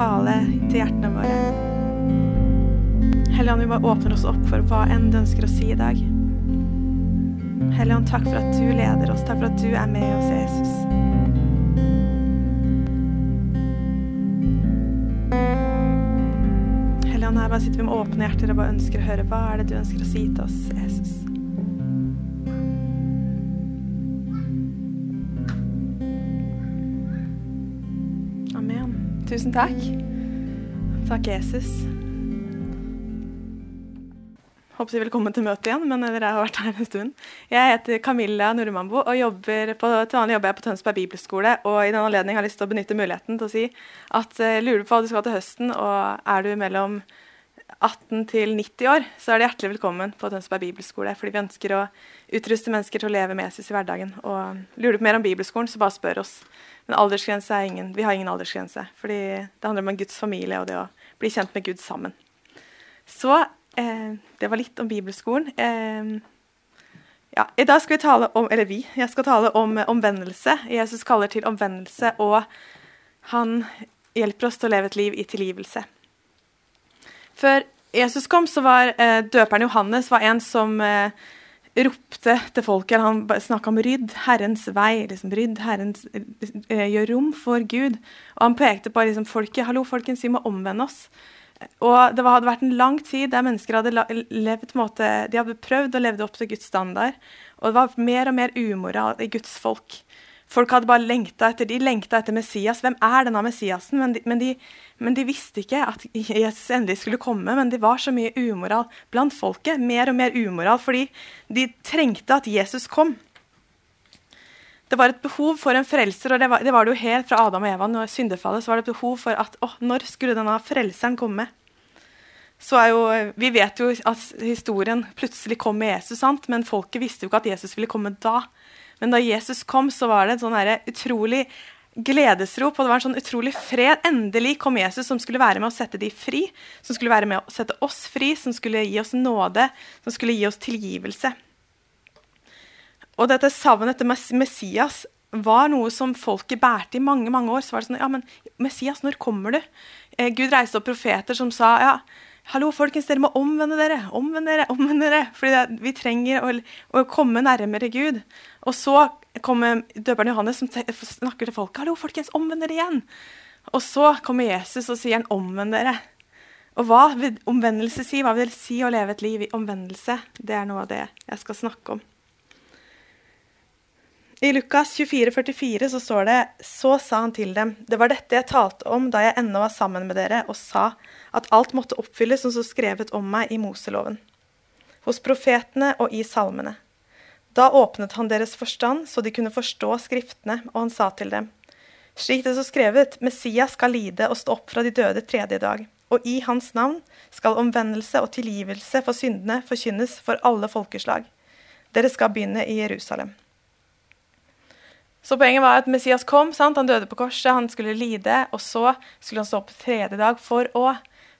Tale til hjertene våre. Helligånd, vi bare åpner oss opp for hva enn du ønsker å si i dag. Helligånd, takk for at du leder oss. Takk for at du er med oss, Jesus. Her bare sitter vi med åpne hjerter og bare ønsker å høre hva er det du ønsker å si til oss, Jesus. Tusen takk. Takk, Jesus. Håper jeg velkommen til møtet igjen, men dere har vært her en stund. Jeg heter Camilla Nordmambo og jobber på, til vanlig jobber jeg på Tønsberg bibelskole. Og i den anledning har jeg lyst til å benytte muligheten til å si at uh, lurer du på hva du skal til høsten, og er du mellom 18 til 90 år, så er du hjertelig velkommen på Tønsberg bibelskole. Fordi vi ønsker å utruste mennesker til å leve med Jesus i hverdagen. Og lurer du på mer om bibelskolen, så bare spør oss. Men aldersgrense er ingen, vi har ingen aldersgrense. Fordi det handler om en Guds familie og det å bli kjent med Gud sammen. Så eh, det var litt om bibelskolen. Eh, ja, I dag skal vi tale om Eller vi. Jeg skal tale om omvendelse. Jesus kaller til omvendelse, og han hjelper oss til å leve et liv i tilgivelse. Før Jesus kom, så var eh, døperen Johannes var en som eh, ropte til folket. Han snakka om 'rydd Herrens vei'. liksom Rydd Herrens, eh, Gjør rom for Gud. Og han pekte på liksom, folket. 'Hallo, folkens, vi må omvende oss'. Og Det hadde vært en lang tid der mennesker hadde levd måte, de hadde prøvd å leve opp til Guds standard. Og det var mer og mer umoral i Guds folk. Folk hadde bare lengta etter de lengta etter Messias. Hvem er denne Messiasen? Men de, men, de, men de, visste ikke at Jesus endelig skulle komme. Men det var så mye umoral blant folket. Mer og mer umoral, fordi de trengte at Jesus kom. Det var et behov for en frelser, og det var det, var det jo helt fra Adam og Eva. Når syndefallet, så var det et behov for at å, når skulle denne frelseren komme? Så er jo, Vi vet jo at historien plutselig kom med Jesus, sant? men folket visste jo ikke at Jesus ville komme da. Men da Jesus kom, så var det en sånn utrolig gledesrop, og det var en sånn utrolig fred. Endelig kom Jesus, som skulle være med å sette de fri, som skulle være med å sette oss fri, som skulle gi oss nåde, som skulle gi oss tilgivelse. Og dette savnet etter Messias var noe som folket bærte i mange mange år. Så var det sånn Ja, men Messias, når kommer du? Eh, Gud reiste opp profeter som sa ja, Hallo, folkens, dere må omvende dere. Omvende dere, omvende dere. Fordi vi trenger å, å, komme nærmere Gud. Og så kommer døperen Johannes som snakker til folket. Hallo, folkens, omvend dere igjen. Og så kommer Jesus og sier han, omvend dere. Og hva vil omvendelse si? Hva vil det si å leve et liv i omvendelse? Det er noe av det jeg skal snakke om. I Lukas 24, 44 så står det Så sa han til dem, det var dette jeg talte om da jeg ennå var sammen med dere, og sa at alt måtte oppfylles som så skrevet om meg i Moseloven, hos profetene og i salmene. Da åpnet han deres forstand, så de kunne forstå Skriftene, og han sa til dem, slik det så skrevet, Messias skal lide og stå opp fra de døde tredje dag, og i hans navn skal omvendelse og tilgivelse for syndene forkynnes for alle folkeslag. Dere skal begynne i Jerusalem. Så poenget var at Messias kom, sant? han døde på korset, han skulle lide, og så skulle han stå opp tredje dag for å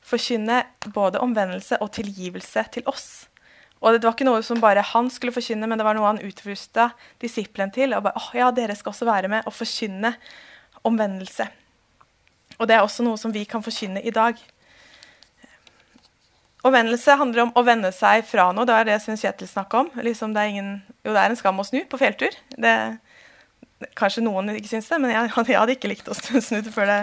forkynne både omvendelse og tilgivelse til oss. Og Det var ikke noe som bare han skulle forkynne, men det var noe han utrusta disiplene til. og bare, oh, ja, dere skal også være med og forkynne omvendelse. Og det er også noe som vi kan forkynne i dag. Omvendelse handler om å vende seg fra noe. Det er det Svein Kjetil snakka om. Liksom det, ingen, jo, det er en skam å snu på fjelltur. Det, Kanskje noen ikke syns det, men jeg, jeg, hadde ikke likt å snu det før, det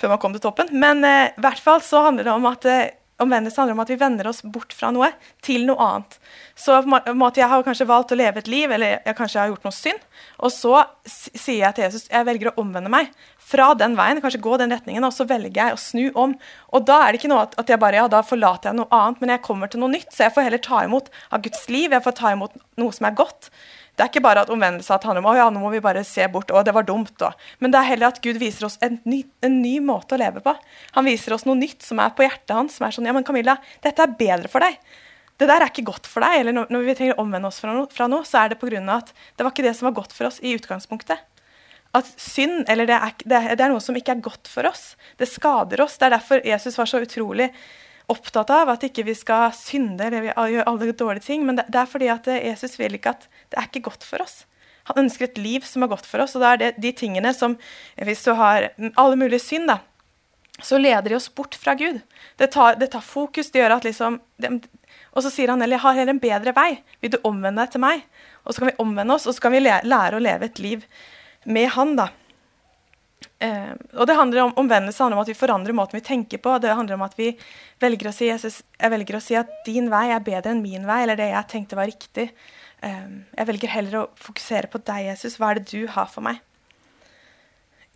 før, man kom til toppen. Men eh, i hvert fall så handler det om at eh, Omvendelse handler om at vi vender oss bort fra noe til noe annet. Så på en måte Jeg har kanskje valgt å leve et liv, eller jeg kanskje har gjort noe synd. Og så sier jeg til Jesus jeg velger å omvende meg fra den veien, kanskje gå den retningen, og så velger jeg å snu om. Og da er det ikke noe at, at jeg bare, ja, da forlater jeg noe annet, men jeg kommer til noe nytt. Så jeg får heller ta imot av Guds liv, jeg får ta imot noe som er godt. Det er ikke bare at omvendelse at handler om å ja, nå må vi bare se bort, og det var dumt. Da. Men det er heller at Gud viser oss en ny, en ny, måte å leve på. Han viser oss noe nytt som er på hjertet hans. som er sånn, ja, men Camilla, dette er bedre for deg. Det der er ikke godt for deg. Eller når, vi trenger å omvende oss fra noe, fra noe, så er det pga. at det var ikke det som var godt for oss i utgangspunktet at synd eller det er, det er, noe som ikke er godt for oss. Det skader oss. Det er derfor Jesus var så utrolig opptatt av at ikke vi skal synde eller gjøre alle dårlige ting. Men det, det, er fordi at Jesus vil ikke at det er ikke godt for oss. Han ønsker et liv som er godt for oss. Og da er det de tingene som Hvis du har alle mulige synd, da, så leder de oss bort fra Gud. Det tar, det tar fokus. Det gjør at liksom det, Og så sier han eller jeg har heller en bedre vei. Vil du omvende deg til meg? Og så kan vi omvende oss, og så kan vi lære å leve et liv med han. da. Eh, og det handler om Omvendelse handler om at vi forandrer måten vi tenker på. Det handler om at vi velger å si, Jesus, jeg velger å si at din vei er bedre enn min vei, eller det jeg tenkte var riktig. Eh, jeg velger heller å fokusere på deg, Jesus. Hva er det du har for meg?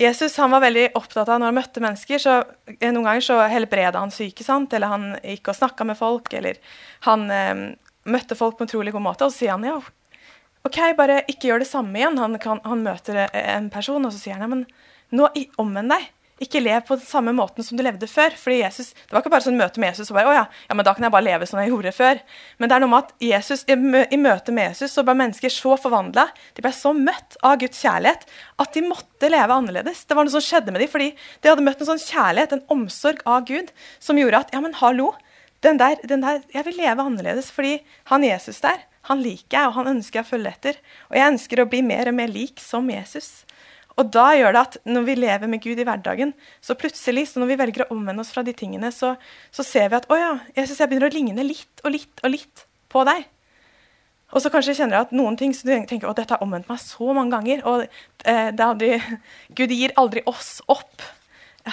Jesus han var veldig opptatt av når han møtte mennesker, så eh, Noen ganger så helbreda han syke, sant? eller han gikk og snakka med folk, eller han eh, møtte folk på en utrolig god måte. Og så sier han ja, OK, bare ikke gjør det samme igjen. Han, kan, han møter en person, og så sier han ja, men nå omvend deg. Ikke lev på den samme måten som du levde før. Fordi Jesus, Det var ikke bare sånn møte med Jesus og bare, å ja, ja, men da kan jeg bare leve som jeg gjorde før. Men det er noe med at Jesus, i, møte med Jesus så ble mennesker så forvandla, de ble så møtt av Guds kjærlighet, at de måtte leve annerledes. Det var noe som skjedde med dem, fordi de hadde møtt en sånn kjærlighet, en omsorg av Gud, som gjorde at ja, men hallo, den der, den der, jeg vil leve annerledes fordi han Jesus der, han liker jeg, og han ønsker jeg å følge etter. Og jeg ønsker å bli mer og mer lik som Jesus. Og da gjør det at når vi lever med Gud i hverdagen, så plutselig, så når vi velger å omvende oss fra de tingene, så, så ser vi at å ja, Jesus, jeg begynner å ligne litt og litt og litt på deg. Og så kanskje kjenner jeg at noen ting så du tenker å, dette har omvendt meg så mange ganger. Og eh, aldri, Gud gir aldri oss opp.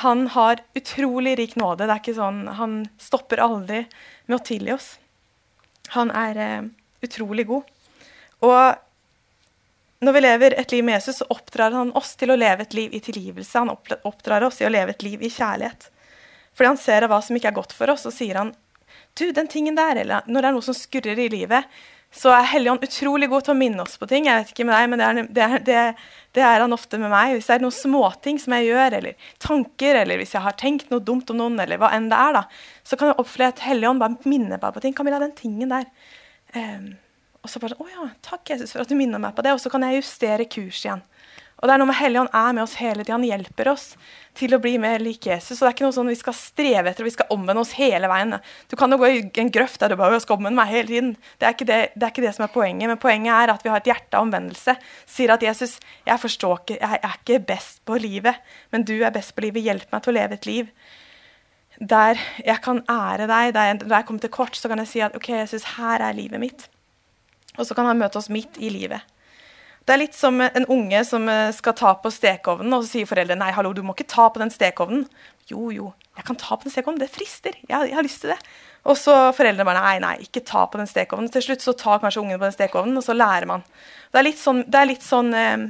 Han har utrolig rik nåde. Det er ikke sånn, Han stopper aldri med å tilgi oss. Han er eh, utrolig god. Og når vi lever et liv med Jesus, så oppdrar han oss til å leve et liv i tilgivelse. Han oppdrar oss i å leve et liv i kjærlighet. Fordi han ser hva som ikke er godt for oss, og sier han du, den tingen der, eller når det er noe som skurrer i livet, så er Helligånd utrolig god til å minne oss på ting. Jeg vet ikke med deg, men det er, det, er, det, det er, han ofte med meg. Hvis det er noen småting som jeg gjør, eller tanker, eller hvis jeg har tenkt noe dumt om noen, eller hva enn det er, da, så kan jeg oppleve at Helligånd bare minner meg på ting. Camilla, den tingen der. Um, og så bare 'Å ja, takk, Jesus, for at du minner meg på det.' Og så kan jeg justere kurs igjen. Og det er noe med Helligånd er med oss hele tida. Han hjelper oss til å bli mer lik Jesus. Og det er ikke noe sånn vi skal streve etter og vi skal omvende oss hele veien. Du kan jo gå i en grøft der du bare skal omvende meg hele tiden. Det er, det, det er, ikke det, som er poenget. Men poenget er at vi har et hjerte av omvendelse. Sier at Jesus, jeg forstår ikke, jeg er ikke best på livet, men du er best på livet. Hjelp meg til å leve et liv der jeg kan ære deg. Der jeg, der jeg kommer til kort, så kan jeg si at OK, Jesus, her er livet mitt. Og så kan han møte oss midt i livet. Det er litt som en unge som eh, skal ta på stekeovnen, og så sier foreldrene nei, hallo, du må ikke ta på den stekeovnen. Jo, jo, jeg kan ta på den stekeovnen, det frister. Jeg, jeg har lyst til det. Og så foreldrene bare nei, nei, ikke ta på den stekeovnen. Til slutt så tar kanskje ungen på den stekeovnen, og så lærer man. Det er litt sånn, er litt sånn eh,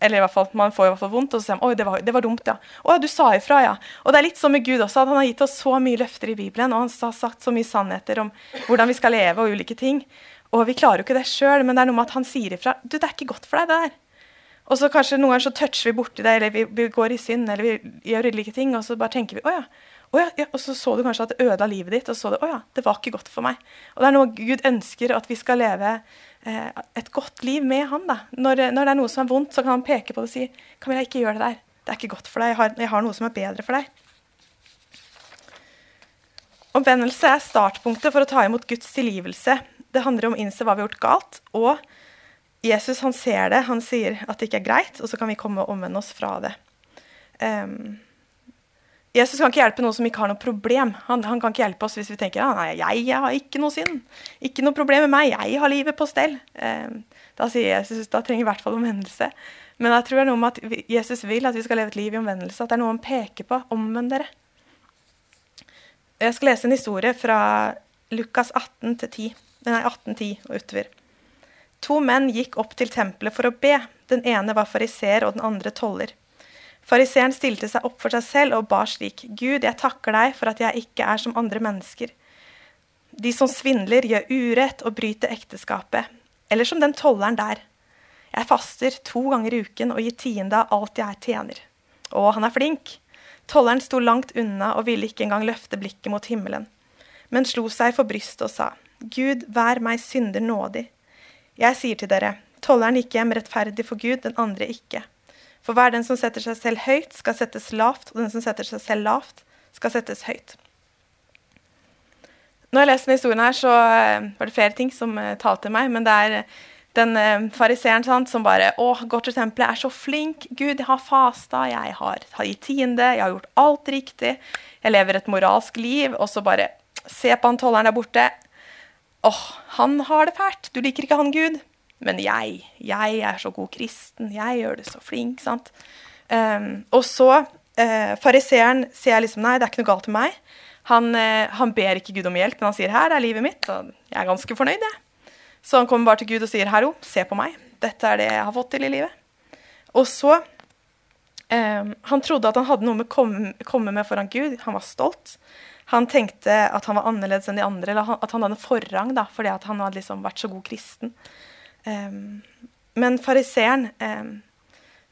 eller i hvert fall, Man får i hvert fall vondt, og så sier man oi, det var, det var dumt, ja. Å, du sa ifra, ja. Og det er litt sånn med Gud også, at han har gitt oss så mye løfter i Bibelen, og han har sagt så mye sannheter om hvordan vi skal leve og ulike ting. Og vi klarer jo ikke det sjøl, men det er noe med at han sier ifra. Du, det er ikke godt for deg, det der. Og så kanskje noen ganger så toucher vi borti det, eller vi, vi, går i synd, eller vi gjør ulike ting, og så bare tenker vi å ja. Å ja, ja. Og så så du kanskje at det ødela livet ditt, og så du å ja, det var ikke godt for meg. Og det er noe Gud ønsker, at vi skal leve eh, et godt liv med Han. da. Når, når, det er noe som er vondt, så kan han peke på det og si Camilla, ikke gjør det der. Det er ikke godt for deg. Jeg har, jeg har noe som er bedre for deg. Omvendelse er startpunktet for å ta imot Guds tilgivelse det handler om å innse hva vi har gjort galt. Og Jesus han ser det, han sier at det ikke er greit, og så kan vi komme og omvende oss fra det. Um, Jesus kan ikke hjelpe noen som ikke har noe problem. Han, han kan ikke hjelpe oss hvis vi tenker ah, nei, jeg, jeg, har ikke noe synd. Ikke noe problem med meg. Jeg har livet på stell. Um, da sier Jesus da trenger i hvert fall omvendelse. Men jeg tror det er noe med at Jesus vil at vi skal leve et liv i omvendelse. At det er noe han peker på. Omvend dere. Jeg skal lese en historie fra Lukas 18 til 10. Nei, 1810 og utover. To menn gikk opp til tempelet for å be. Den ene var fariseer og den andre toller. Fariseeren stilte seg opp for seg selv og bar slik.: Gud, jeg takker deg for at jeg ikke er som andre mennesker. De som svindler, gjør urett og bryter ekteskapet. Eller som den tolleren der. Jeg faster to ganger i uken og gir tiende av alt jeg tjener. Å, han er flink. Tolleren sto langt unna og ville ikke engang løfte blikket mot himmelen, men slo seg for brystet og sa, Gud, vær meg synder nådig. Jeg sier til dere, tolleren gikk hjem rettferdig for Gud, den andre ikke. For hver den som setter seg selv høyt, skal settes lavt, og den som setter seg selv lavt, skal settes høyt. Når jeg leser denne historien, her, så eh, var det flere ting som uh, talte meg. Men det er den uh, fariseeren som bare å, går til tempelet, er så flink. Gud, jeg har fasta, jeg har, har gitt tiende, jeg har gjort alt riktig. Jeg lever et moralsk liv. Og så bare Se på han tolleren der borte. Åh, han har det fælt. Du liker ikke han, Gud. Men jeg, jeg er så god kristen, jeg gjør det så flink. sant? Um, og så uh, Fariseeren sier liksom nei, det er ikke noe galt med meg. Han, uh, han, ber ikke Gud om hjelp, men han sier her er livet mitt. Og jeg er ganske fornøyd, jeg. Så han kommer bare til Gud og sier herro, se på meg. Dette er det jeg har fått til i livet. Og så um, Han trodde at han hadde noe med å komme, komme med foran Gud. Han var stolt. Han tenkte at han var annerledes enn de andre, eller at han hadde forrang da, fordi han hadde liksom vært så god kristen. Um, men fariseeren um,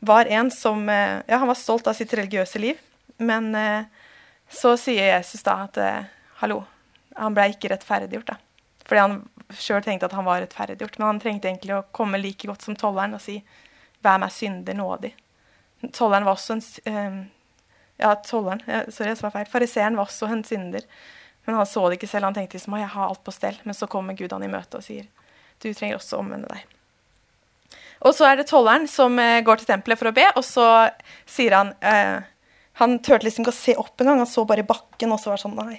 var en som uh, Ja, han var stolt av sitt religiøse liv, men uh, så sier Jesus da at uh, hallo, han ble ikke rettferdiggjort, da. Fordi han sjøl tenkte at han var rettferdiggjort, men han trengte egentlig å komme like godt som tolleren og si 'Vær meg synder nådig'. Tolleren var også en um, Ja, tolleren, sorry, jeg sa feil. Fariseeren var også en synder. Men han så det ikke selv. Han tenkte liksom, jeg har alt på stell. Men så kommer Gud han i møte og sier du trenger også å omvende deg. Og så er det tolleren som eh, går til tempelet for å be, og så sier han eh, Han turte liksom ikke å se opp engang, han så bare i bakken, og så var det sånn Nei.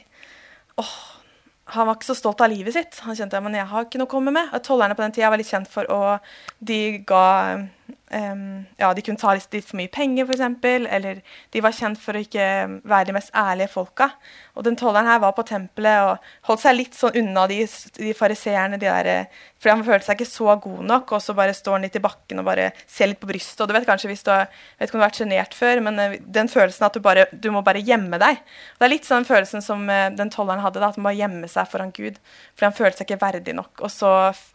Åh, han var ikke så stolt av livet sitt. Han kjente men jeg har ikke noe å komme med. Tollerne på den tida var litt kjent for å De ga Um, ja, de kunne ta litt, for mye penger, f.eks. Eller de var kjent for å ikke være de mest ærlige folka. Og den tolleren her var på tempelet og holdt seg litt sånn unna de, de fariseerne. De fordi han følte seg ikke så god nok, og så bare står han litt i bakken og bare ser litt på brystet. Og du vet kanskje hvis du har, vet ikke om du har vært sjenert før, men uh, den følelsen at du bare du må bare gjemme deg. Og det er litt sånn følelsen som uh, den tolleren hadde, da, at han må gjemme seg foran Gud. Fordi han følte seg ikke verdig nok. Og så,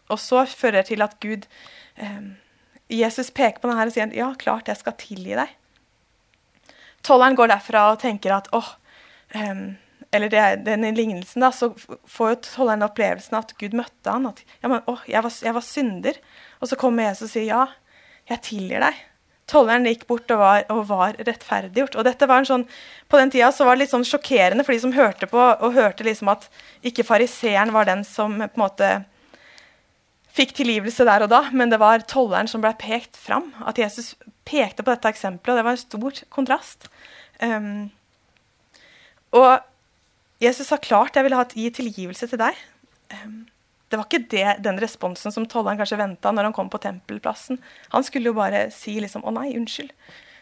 og så fører det til at Gud um, Jesus peker på denne og sier ja, klart jeg skal tilgi deg. Tolleren går derfra og tenker at åh, um, eller det, den lignelsen, da, så får jo tolleren opplevelsen av at Gud møtte han, at ja, men, åh, jeg var, jeg var synder. Og så kommer Jesus og sier ja, jeg tilgir deg. Tolleren gikk bort og var, og var, rettferdiggjort. Og dette var en sånn, På den tida så var det litt sånn sjokkerende for de som hørte på, og hørte liksom at ikke fariseeren var den som på en måte fikk tilgivelse der og da, men det var tolleren som ble pekt fram. At Jesus pekte på dette eksempelet, og det var en stor kontrast. Um, og Jesus sa klart jeg ville gi tilgivelse til deg. Um, det var ikke det, den responsen som tolleren kanskje venta når han kom på tempelplassen. Han skulle jo bare si liksom 'Å nei, unnskyld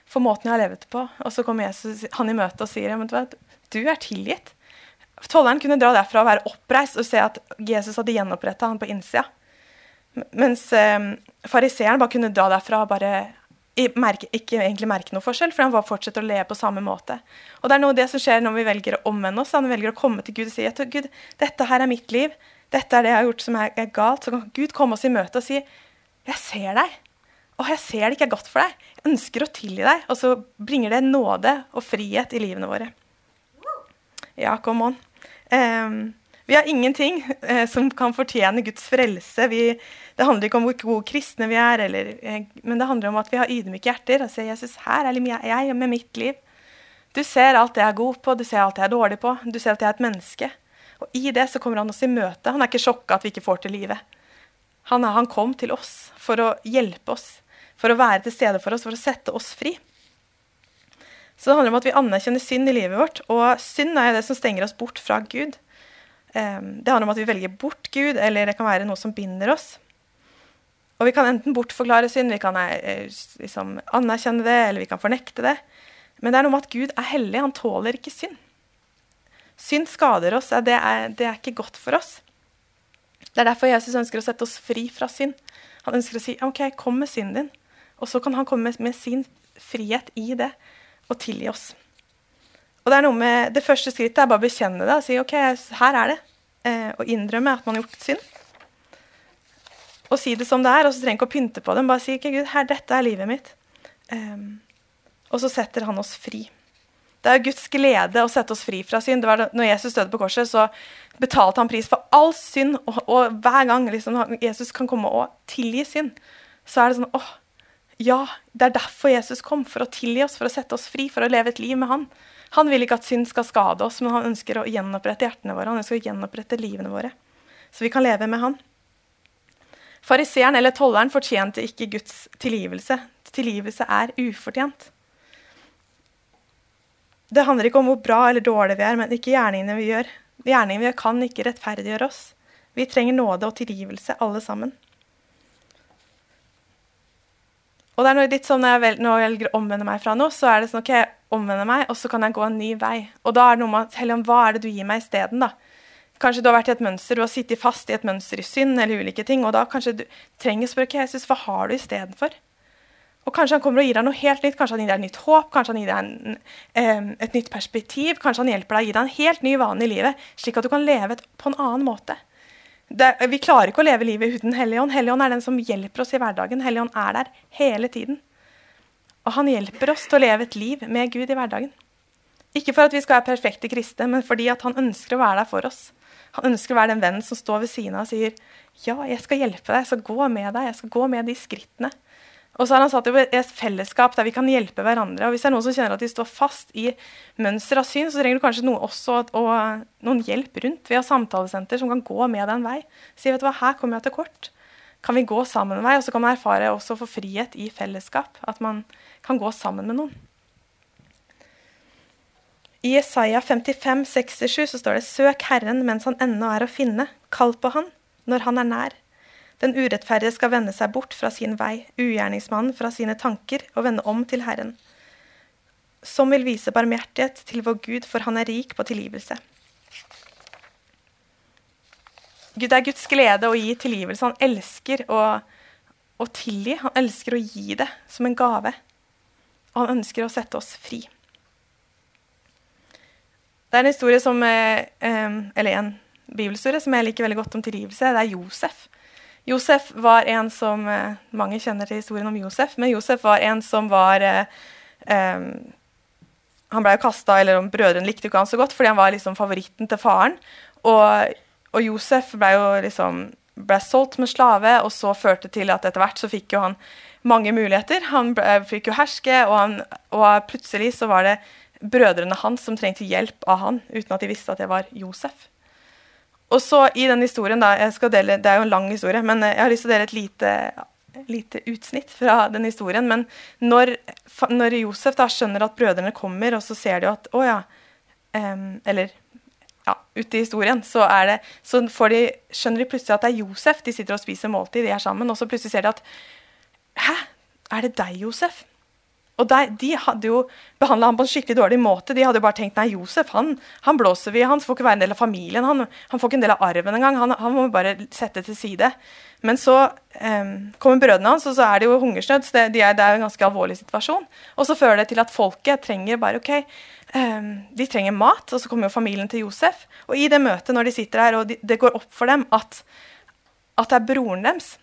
for måten jeg har levd på'. Og så kommer Jesus han i møte og sier men du er tilgitt. Tolleren kunne dra derfra og være oppreist og se at Jesus hadde gjenoppretta han på innsida. Mens eh, fariseeren bare kunne dra derfra og bare merke, ikke egentlig merke noe forskjell, for han bare fortsetter å leve på samme måte. Og det er noe av det som skjer når vi velger å omvende oss, når vi velger å komme til Gud og si at Gud, dette her er mitt liv, dette er det jeg har gjort som er, er galt. Så kan Gud komme oss i møte og si jeg ser deg. Og jeg ser det ikke er godt for deg. Jeg ønsker å tilgi deg. Og så bringer det nåde og frihet i livene våre. Ja, come on. Um, vi har ingenting eh, som kan fortjene Guds frelse. Vi, det handler ikke om hvor gode kristne vi er, eller, eh, men det handler om at vi har ydmyke hjerter. Og sier Jesus, her er jeg med mitt liv. Du ser alt jeg er god på, du ser alt jeg er dårlig på. Du ser at jeg er et menneske. Og i det så kommer han oss i møte. Han er ikke sjokka at vi ikke får til livet. Han, han kom til oss for å hjelpe oss, for å være til stede for oss, for å sette oss fri. Så det handler om at vi anerkjenner synd i livet vårt. Og synd er jo det som stenger oss bort fra Gud. Ehm, det handler om at vi velger bort Gud, eller det kan være noe som binder oss. Og vi kan enten bortforklare synd, vi kan eh, liksom anerkjenne det, eller vi kan fornekte det. Men det er noe med at Gud er hellig. Han tåler ikke synd. Synd skader oss. Det er, det er ikke godt for oss. Det er derfor Jesus ønsker å sette oss fri fra synd. Han ønsker å si OK, kom med synden din. Og så kan han komme med sin frihet i det og tilgi oss. Og Det er noe med, det første skrittet er bare å bekjenne det og si OK, her er det. Eh, og innrømme at man har gjort synd. Og si det som det er, og så trenger ikke å pynte på det. Bare si ikke Gud, her, dette er livet mitt. Um, og så setter han oss fri. Det er Guds glede å sette oss fri fra synd. Det var det, når Jesus døde på korset, så betalte han pris for all synd. Og, og hver gang liksom, Jesus kan komme og tilgi synd, så er det sånn åh, ja, det er derfor Jesus kom. For å tilgi oss, for å sette oss fri, for å leve et liv med han. Han vil ikke at synd skal skade oss, men han ønsker å gjenopprette hjertene våre. Han ønsker å gjenopprette livene våre, så vi kan leve med han. Fariseeren eller tolleren fortjente ikke Guds tilgivelse. Tilgivelse er ufortjent. Det handler ikke om hvor bra eller dårlig vi er, men ikke gjerningene vi gjør. Gjerningene vi gjør, kan ikke rettferdiggjøre oss. Vi trenger nåde og tilgivelse, alle sammen. Og det er noe litt sånn Når jeg, vel, når jeg velger å omvende meg fra noe, så er det sånn ok, jeg omvender meg, og så kan jeg gå en ny vei. Og da er det noe med at Helion, hva er det du gir meg isteden, da? Kanskje du har vært i et mønster, du har sittet fast i et mønster i synd eller ulike ting, og da kanskje du trenger å spørre Jesus, hva har du istedenfor? Og kanskje han kommer og gir deg noe helt nytt. Kanskje han gir deg nytt håp, kanskje han gir deg en, et nytt perspektiv. Kanskje han hjelper deg å gi deg en helt ny vane i livet, slik at du kan leve på en annen måte. Det, vi klarer ikke å leve livet uten Helligånd. Helligånd er den som hjelper oss i hverdagen. Helligånd er der hele tiden. Og han hjelper oss til å leve et liv med Gud i hverdagen. Ikke for at vi skal være perfekte kristne, men fordi han ønsker å være der for oss. Han ønsker å være den vennen som står ved siden av og sier ja, jeg skal hjelpe deg, jeg skal gå med deg, jeg skal gå med de skrittene. Og så har han satt det i et fellesskap der vi kan hjelpe hverandre. Og hvis det er noen som kjenner at de står fast i mønster av syn, så trenger du kanskje noe også og noen hjelp rundt. Vi har samtalesenter som kan gå med deg en vei. Si vet du hva, her kommer jeg til kort. Kan vi gå sammen en vei? Og så kan man erfare også å få frihet i fellesskap. At man kan gå sammen med noen. I Isaiah 55, 67 så står det Søk Herren mens han ennå er å finne. Kall på Han når han er nær. Den urettferdige skal vende seg bort fra sin vei, ugjerningsmannen fra sine tanker, og vende om til Herren. Som vil vise barmhjertighet til vår Gud, for han er rik på tilgivelse. Gud er Guds glede å gi tilgivelse. Han elsker å, å tilgi. Han elsker å gi det som en gave. Og han ønsker å sette oss fri. Det er en historie som, eh, eh, eller en bibelhistorie som jeg liker veldig godt om tilgivelse. Det er Josef. Josef var en som eh, Mange kjenner til historien om Josef, men Josef var en som var eh, eh, Han ble jo eller om brødrene likte ikke han så godt, fordi han var liksom favoritten til faren. Og, og Josef ble jo liksom ble solgt med slave, og så førte til at etter hvert så fikk jo han mange muligheter. Han ble, fikk jo herske, og, han, og plutselig så var det brødrene hans som trengte hjelp av han, uten at de visste at det var Josef. Og så i den historien, da, jeg skal dele, Det er jo en lang historie, men jeg har lyst til å dele et lite, lite utsnitt fra den historien. Men når, når, Josef da skjønner at brødrene kommer, og så ser de at Å ja. Um, eller ja, ute i historien, så, det, så de, skjønner de plutselig at det er Josef. De sitter og spiser måltid, de er sammen, og så plutselig ser de at Hæ? Er det deg, Josef? Og der, De hadde jo behandla ham på en skikkelig dårlig måte. De hadde jo bare tenkt nei, Josef han, han blåser vi, han får ikke være en del av familien. Han, han får ikke en del av arven engang. Han, han må bare sette til side. Men så eh, kommer brødrene hans, og så er det jo hungersnød. så det, de er, det, er, en ganske alvorlig situasjon. Og så fører det til at folket trenger bare ok, eh, de trenger mat. Og så kommer jo familien til Josef. Og i det møtet, når de sitter her, og de, det går opp for dem at, at det er broren deres,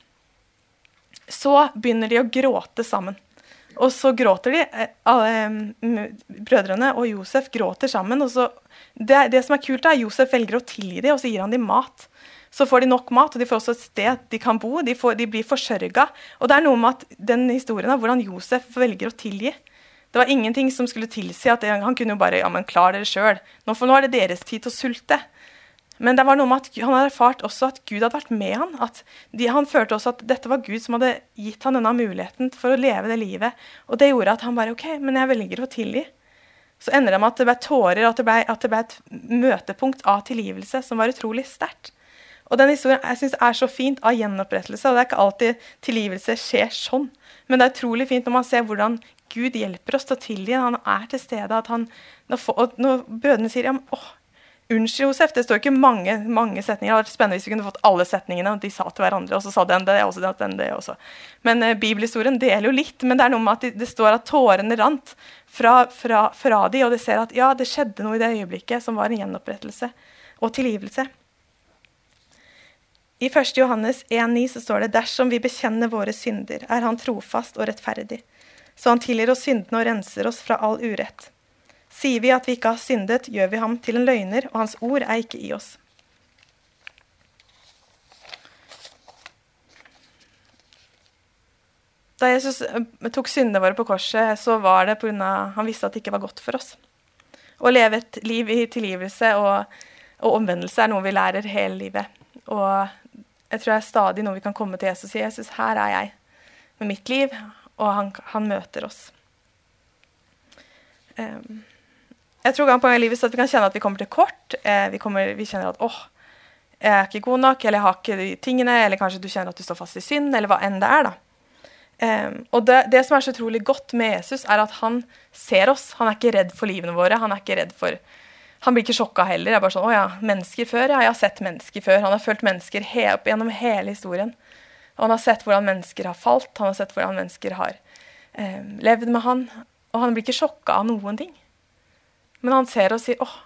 så begynner de å gråte sammen. Og så gråter de. Eh, alle, brødrene og Josef gråter sammen. og så, det, det, som er kult, er at Josef velger å tilgi dem, og så gir han dem mat. Så får de nok mat, og de får også et sted de kan bo. De, får, de blir forsørga. Og det er noe med at den historien av hvordan Josef velger å tilgi. Det var ingenting som skulle tilsi at han kunne jo bare ja, men klar dere sjøl. Nå, nå er det deres tid til å sulte. Men det var noe med at han hadde erfart også at Gud hadde vært med han. At de, han følte også at dette var Gud som hadde gitt han denne muligheten for å leve det livet. Og det gjorde at han bare OK, men jeg velger å tilgi. Så ender det med at det ble tårer, at det ble, at det ble et møtepunkt av tilgivelse som var utrolig sterkt. Og den historien jeg synes er så fint av gjenopprettelse. Og det er ikke alltid tilgivelse skjer sånn. Men det er utrolig fint når man ser hvordan Gud hjelper oss til å tilgi. Han er til stede. at han, når, når brødrene sier ja, men, åh, Unnskyld, Josef. Det står ikke mange, mange setninger. Det hadde vært spennende hvis vi kunne fått alle setningene. og De sa til hverandre, og så sa den det, og så den det også. Men uh, bibelhistorien deler jo litt. Men det er noe med at det, det står at tårene rant fra, fra, fra de, og de ser at ja, det skjedde noe i det øyeblikket som var en gjenopprettelse og tilgivelse. I 1. Johannes 1,9 så står det dersom vi bekjenner våre synder, er Han trofast og rettferdig, så Han tilgir oss syndene og renser oss fra all urett. Sier vi at vi ikke har syndet, gjør vi ham til en løgner, og hans ord er ikke i oss. Da Jesus eh, tok syndene våre på korset, så var det pga. han visste at det ikke var godt for oss. Å leve et liv i tilgivelse og, og omvendelse er noe vi lærer hele livet. Og jeg tror det er stadig noe vi kan komme til Jesus og si Jesus, her er jeg med mitt liv, og han, han møter oss. Um, jeg tror gang på gang i livet så at vi kan kjenne at vi kommer til kort. Eh, vi, kommer, vi, kjenner at åh, jeg er ikke god nok, eller jeg har ikke de tingene, eller kanskje du kjenner at du står fast i synd, eller hva enn det er. da. Um, og det, det, som er så utrolig godt med Jesus, er at han ser oss. Han er ikke redd for livene våre. Han er ikke redd for han blir ikke sjokka heller. Jeg er bare sånn, å ja, mennesker før? Ja, jeg har sett mennesker før. Han har fulgt mennesker he opp gjennom hele historien. Og han har sett hvordan mennesker har falt, han har sett hvordan mennesker har eh, levd med han. Og han blir ikke sjokka av noen ting. Men han ser og sier åh,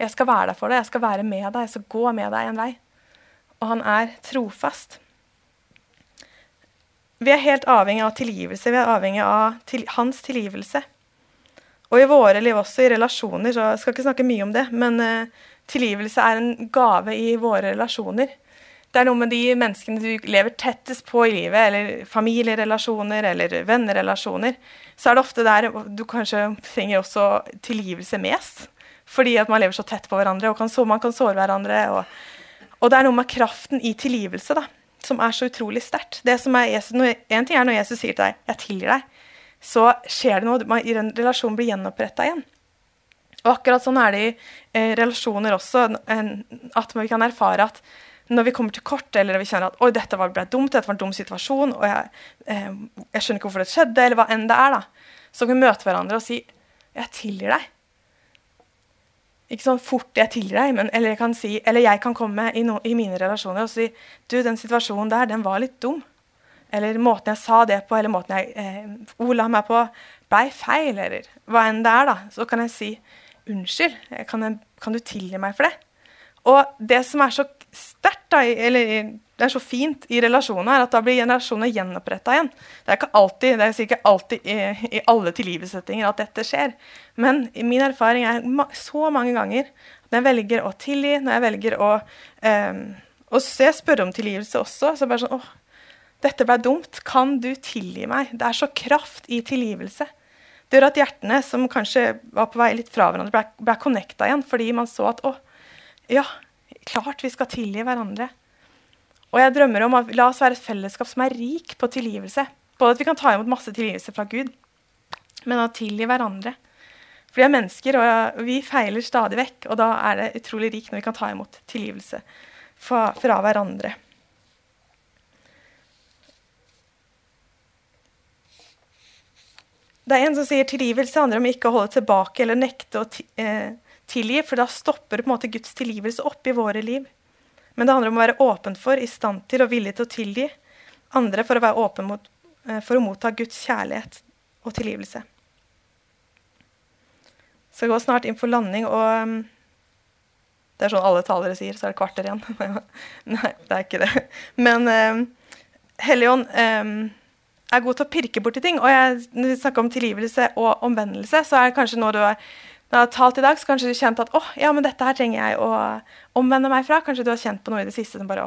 jeg skal være der for deg, jeg skal være med deg, jeg skal gå med deg en vei. Og han er trofast. Vi er helt avhengig av tilgivelse. Vi er avhengig av til, hans tilgivelse. Og i våre liv også, i relasjoner, så jeg skal ikke snakke mye om det, men uh, tilgivelse er en gave i våre relasjoner. Det er noe med de menneskene du lever tettest på i livet, eller familierelasjoner eller vennerelasjoner, så er det ofte der du kanskje trenger også tilgivelse mest. Fordi at man lever så tett på hverandre, og kan, man kan såre hverandre. Og, og, det er noe med kraften i tilgivelse da, som er så utrolig sterkt. En ting er når Jesus sier til deg 'jeg tilgir deg', så skjer det noe. den Relasjonen blir gjenoppretta igjen. Og akkurat sånn er det i eh, relasjoner også, en, at vi kan erfare at når vi kommer til kort, eller vi kjenner at oi, dette ble dumt, dette var en dum situasjon, og jeg, eh, jeg, skjønner ikke hvorfor det skjedde, eller hva enn det er, da, så kan vi møte hverandre og si 'Jeg tilgir deg'. Ikke sånn fort 'jeg tilgir deg', men, eller, jeg kan si, eller jeg kan komme i, no, i, mine relasjoner og si 'Du, den situasjonen der, den var litt dum'. Eller måten jeg sa det på, eller måten jeg eh, ola meg på, blei feil, eller hva enn det er, da. Så kan jeg si 'Unnskyld, kan, jeg, kan du tilgi meg for det?' Og det som er så sterkt, eller det er så fint i relasjoner, at da blir generasjoner gjenoppretta igjen. Det er ikke alltid, det er sikkert alltid i, i alle tilgivelsettinger at dette skjer. Men min erfaring er så mange ganger at når jeg velger å tilgi, når jeg velger å um, Og så jeg spørre om tilgivelse også. så bare sånn, åh, dette ble dumt. Kan du tilgi meg? Det er så kraft i tilgivelse. Det gjør at hjertene som kanskje var på vei litt fra hverandre, ble, ble connecta igjen fordi man så at å, ja, klart vi skal tilgi hverandre. Og jeg drømmer om at la oss være et fellesskap som er rik på tilgivelse. Både at vi kan ta imot masse tilgivelse fra Gud, men å tilgi hverandre. For vi er mennesker, og vi feiler stadig vekk. Og da er det utrolig rikt når vi kan ta imot tilgivelse fra, fra hverandre. Det er en som sier tilgivelse handler om ikke å holde tilbake eller nekte å eh, tilgi, for da stopper på en måte Guds tilgivelse opp i våre liv. Men det handler om å være åpen for, i stand til og villig til å tilgi andre for å være åpen mot, eh, for å motta Guds kjærlighet og tilgivelse. Så jeg går snart inn for landing, og um, Det er sånn alle talere sier, så er det kvarter igjen. Nei, det er ikke det. Men um, Helligånd um, er god til å pirke borti ting. Og jeg, når vi snakker om tilgivelse og omvendelse, så er det kanskje noe du har når jeg har talt i dag, så kanskje du kjente at oh, ja, men dette her trenger jeg å omvende meg fra. Kanskje du har kjent på noe i det siste som bare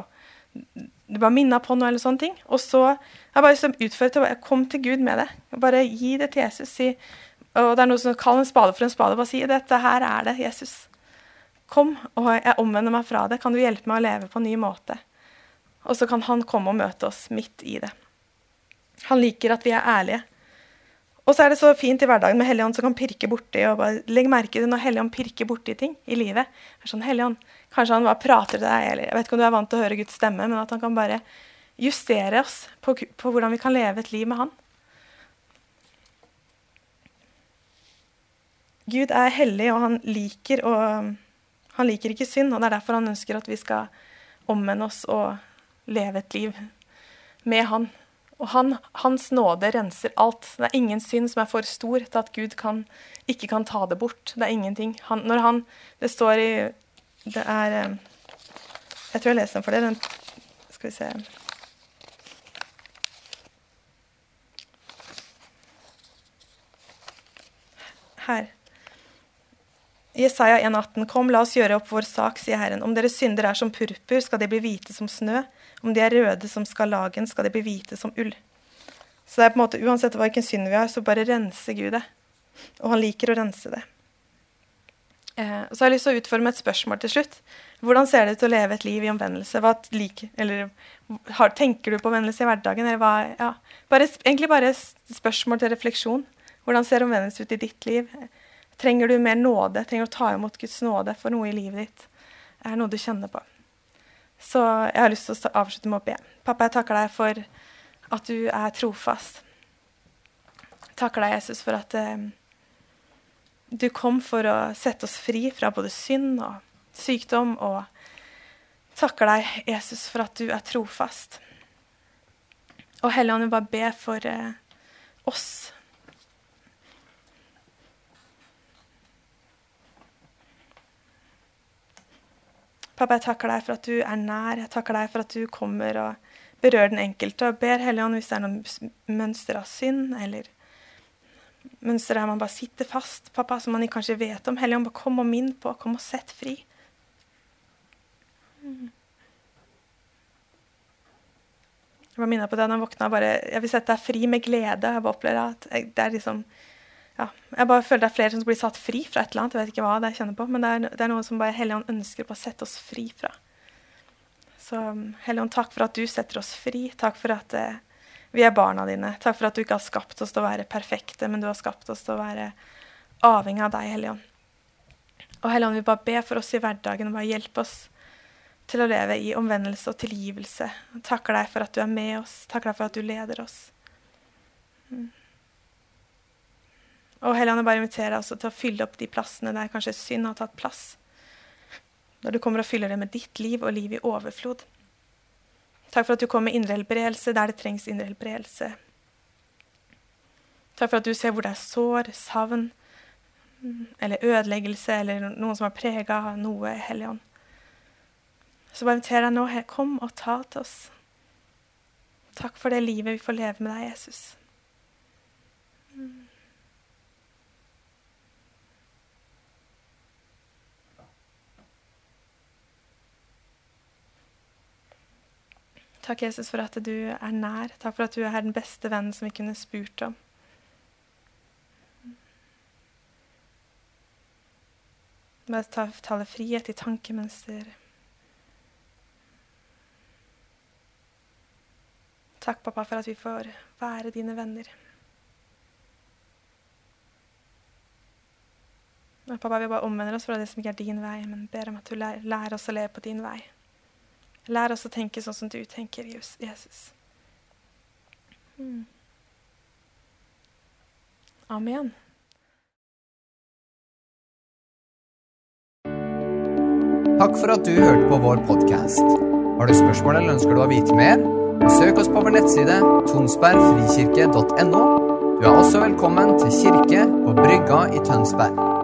du bare minna på noe. eller sånne ting. Og så jeg bare liksom utført det. Kom til Gud med det. Bare gi det til Jesus. Si, og det er noe som kaller en spade for en spade. Bare si dette her er det, Jesus. Kom, og jeg omvender meg fra det. Kan du hjelpe meg å leve på en ny måte? Og så kan han komme og møte oss midt i det. Han liker at vi er ærlige. Og så er det så fint i hverdagen med Helligånd som kan pirke borti og bare legg merke til når Helligånd pirker borti ting i livet. Det er sånn, Helligånd, Kanskje han bare prater til deg, eller jeg vet ikke om du er vant til å høre Guds stemme, men at han kan bare justere oss på, på hvordan vi kan leve et liv med han. Gud er hellig, og han liker og Han liker ikke synd, og det er derfor han ønsker at vi skal omvende oss og leve et liv med han. Og han, hans nåde renser alt. Det er ingen synd som er for stor til at Gud kan, ikke kan ta det bort. Det er ingenting. Han, når han Det står i Det er eh, Jeg tror jeg leser den for dere. Skal vi se Her. Jesaja 1,18.: Kom, la oss gjøre opp vår sak, sier Herren. Om deres synder er som purpur, skal de bli hvite som snø. Om de er røde som skarlagen, skal de bli hvite som ull. Så det er på en måte, uansett hvilken synd vi har, så bare renser Gud det. Og han liker å rense det. Eh, så har jeg lyst til å utforme et spørsmål til slutt. Hvordan ser det ut å leve et liv i omvendelse? Hva like, eller, har, tenker du på omvendelse i hverdagen? Hva, ja, bare, egentlig bare spørsmål til refleksjon. Hvordan ser omvendelse ut i ditt liv? Trenger du mer nåde? Trenger du å ta imot Guds nåde for noe i livet ditt? Er noe du kjenner på? Så jeg har lyst til å avslutte med å be. Pappa, jeg takker deg for at du er trofast. Takker deg, Jesus, for at eh, du kom for å sette oss fri fra både synd og sykdom. Og takker deg, Jesus, for at du er trofast. Og Helligånd, vi bare ber for eh, oss. Pappa, jeg takker deg for at du er nær. Jeg takker deg for at du kommer og berører den enkelte. Og ber Helligånd hvis det er noen mønster av synd, eller mønster der man bare sitter fast, pappa, som man kanskje vet om. Helligånd, bare kom og minn på. Kom og sett fri. Jeg var minner på det da jeg våkna. Bare, jeg vil sette deg fri med glede. Jeg bare opplever at det er liksom ja, jeg bare føler det er flere som blir satt fri fra et eller annet. Jeg vet ikke hva det jeg kjenner på, men det er, det er noe som bare Helligånd ønsker på å sette oss fri fra. Så um, Helligånd, takk for at du setter oss fri. Takk for at eh, vi er barna dine. Takk for at du ikke har skapt oss til å være perfekte, men du har skapt oss til å være avhengig av deg, Helligånd. Og Helligånd, vi bare ber for oss i hverdagen og bare hjelpe oss til å leve i omvendelse og tilgivelse. Takker deg for at du er med oss. Takker deg for at du leder oss. Mm. Og Helligånd, bare inviterer deg til å fylle opp de plassene der kanskje synd har tatt plass. Når du kommer og fyller det med ditt liv og liv i overflod. Takk for at du kom med indre helbredelse der det trengs indre helbredelse. Takk for at du ser hvor det er sår, savn eller ødeleggelse eller noen som har prega noe, Helligånd. Så bare inviterer jeg nå, kom og ta til oss. Takk for det livet vi får leve med deg, Jesus. Mm. Takk, Jesus, for at du er nær. Takk for at du er den beste vennen som vi kunne spurt om. Bare ta, tale frihet i tankemønster. Takk, pappa, for at vi får være dine venner. Pappa, vi bare omvender oss fra det som ikke er din vei, men ber om at du lærer oss å leve på din vei. Lær oss å tenke sånn som du tenker, Jesus. Mm. Amen. Takk for at du hørte på vår podkast. Har du spørsmål eller ønsker du å vite mer? Søk oss på vår nettside tonsbergfrikirke.no. Du er også velkommen til kirke på Brygga i Tønsberg.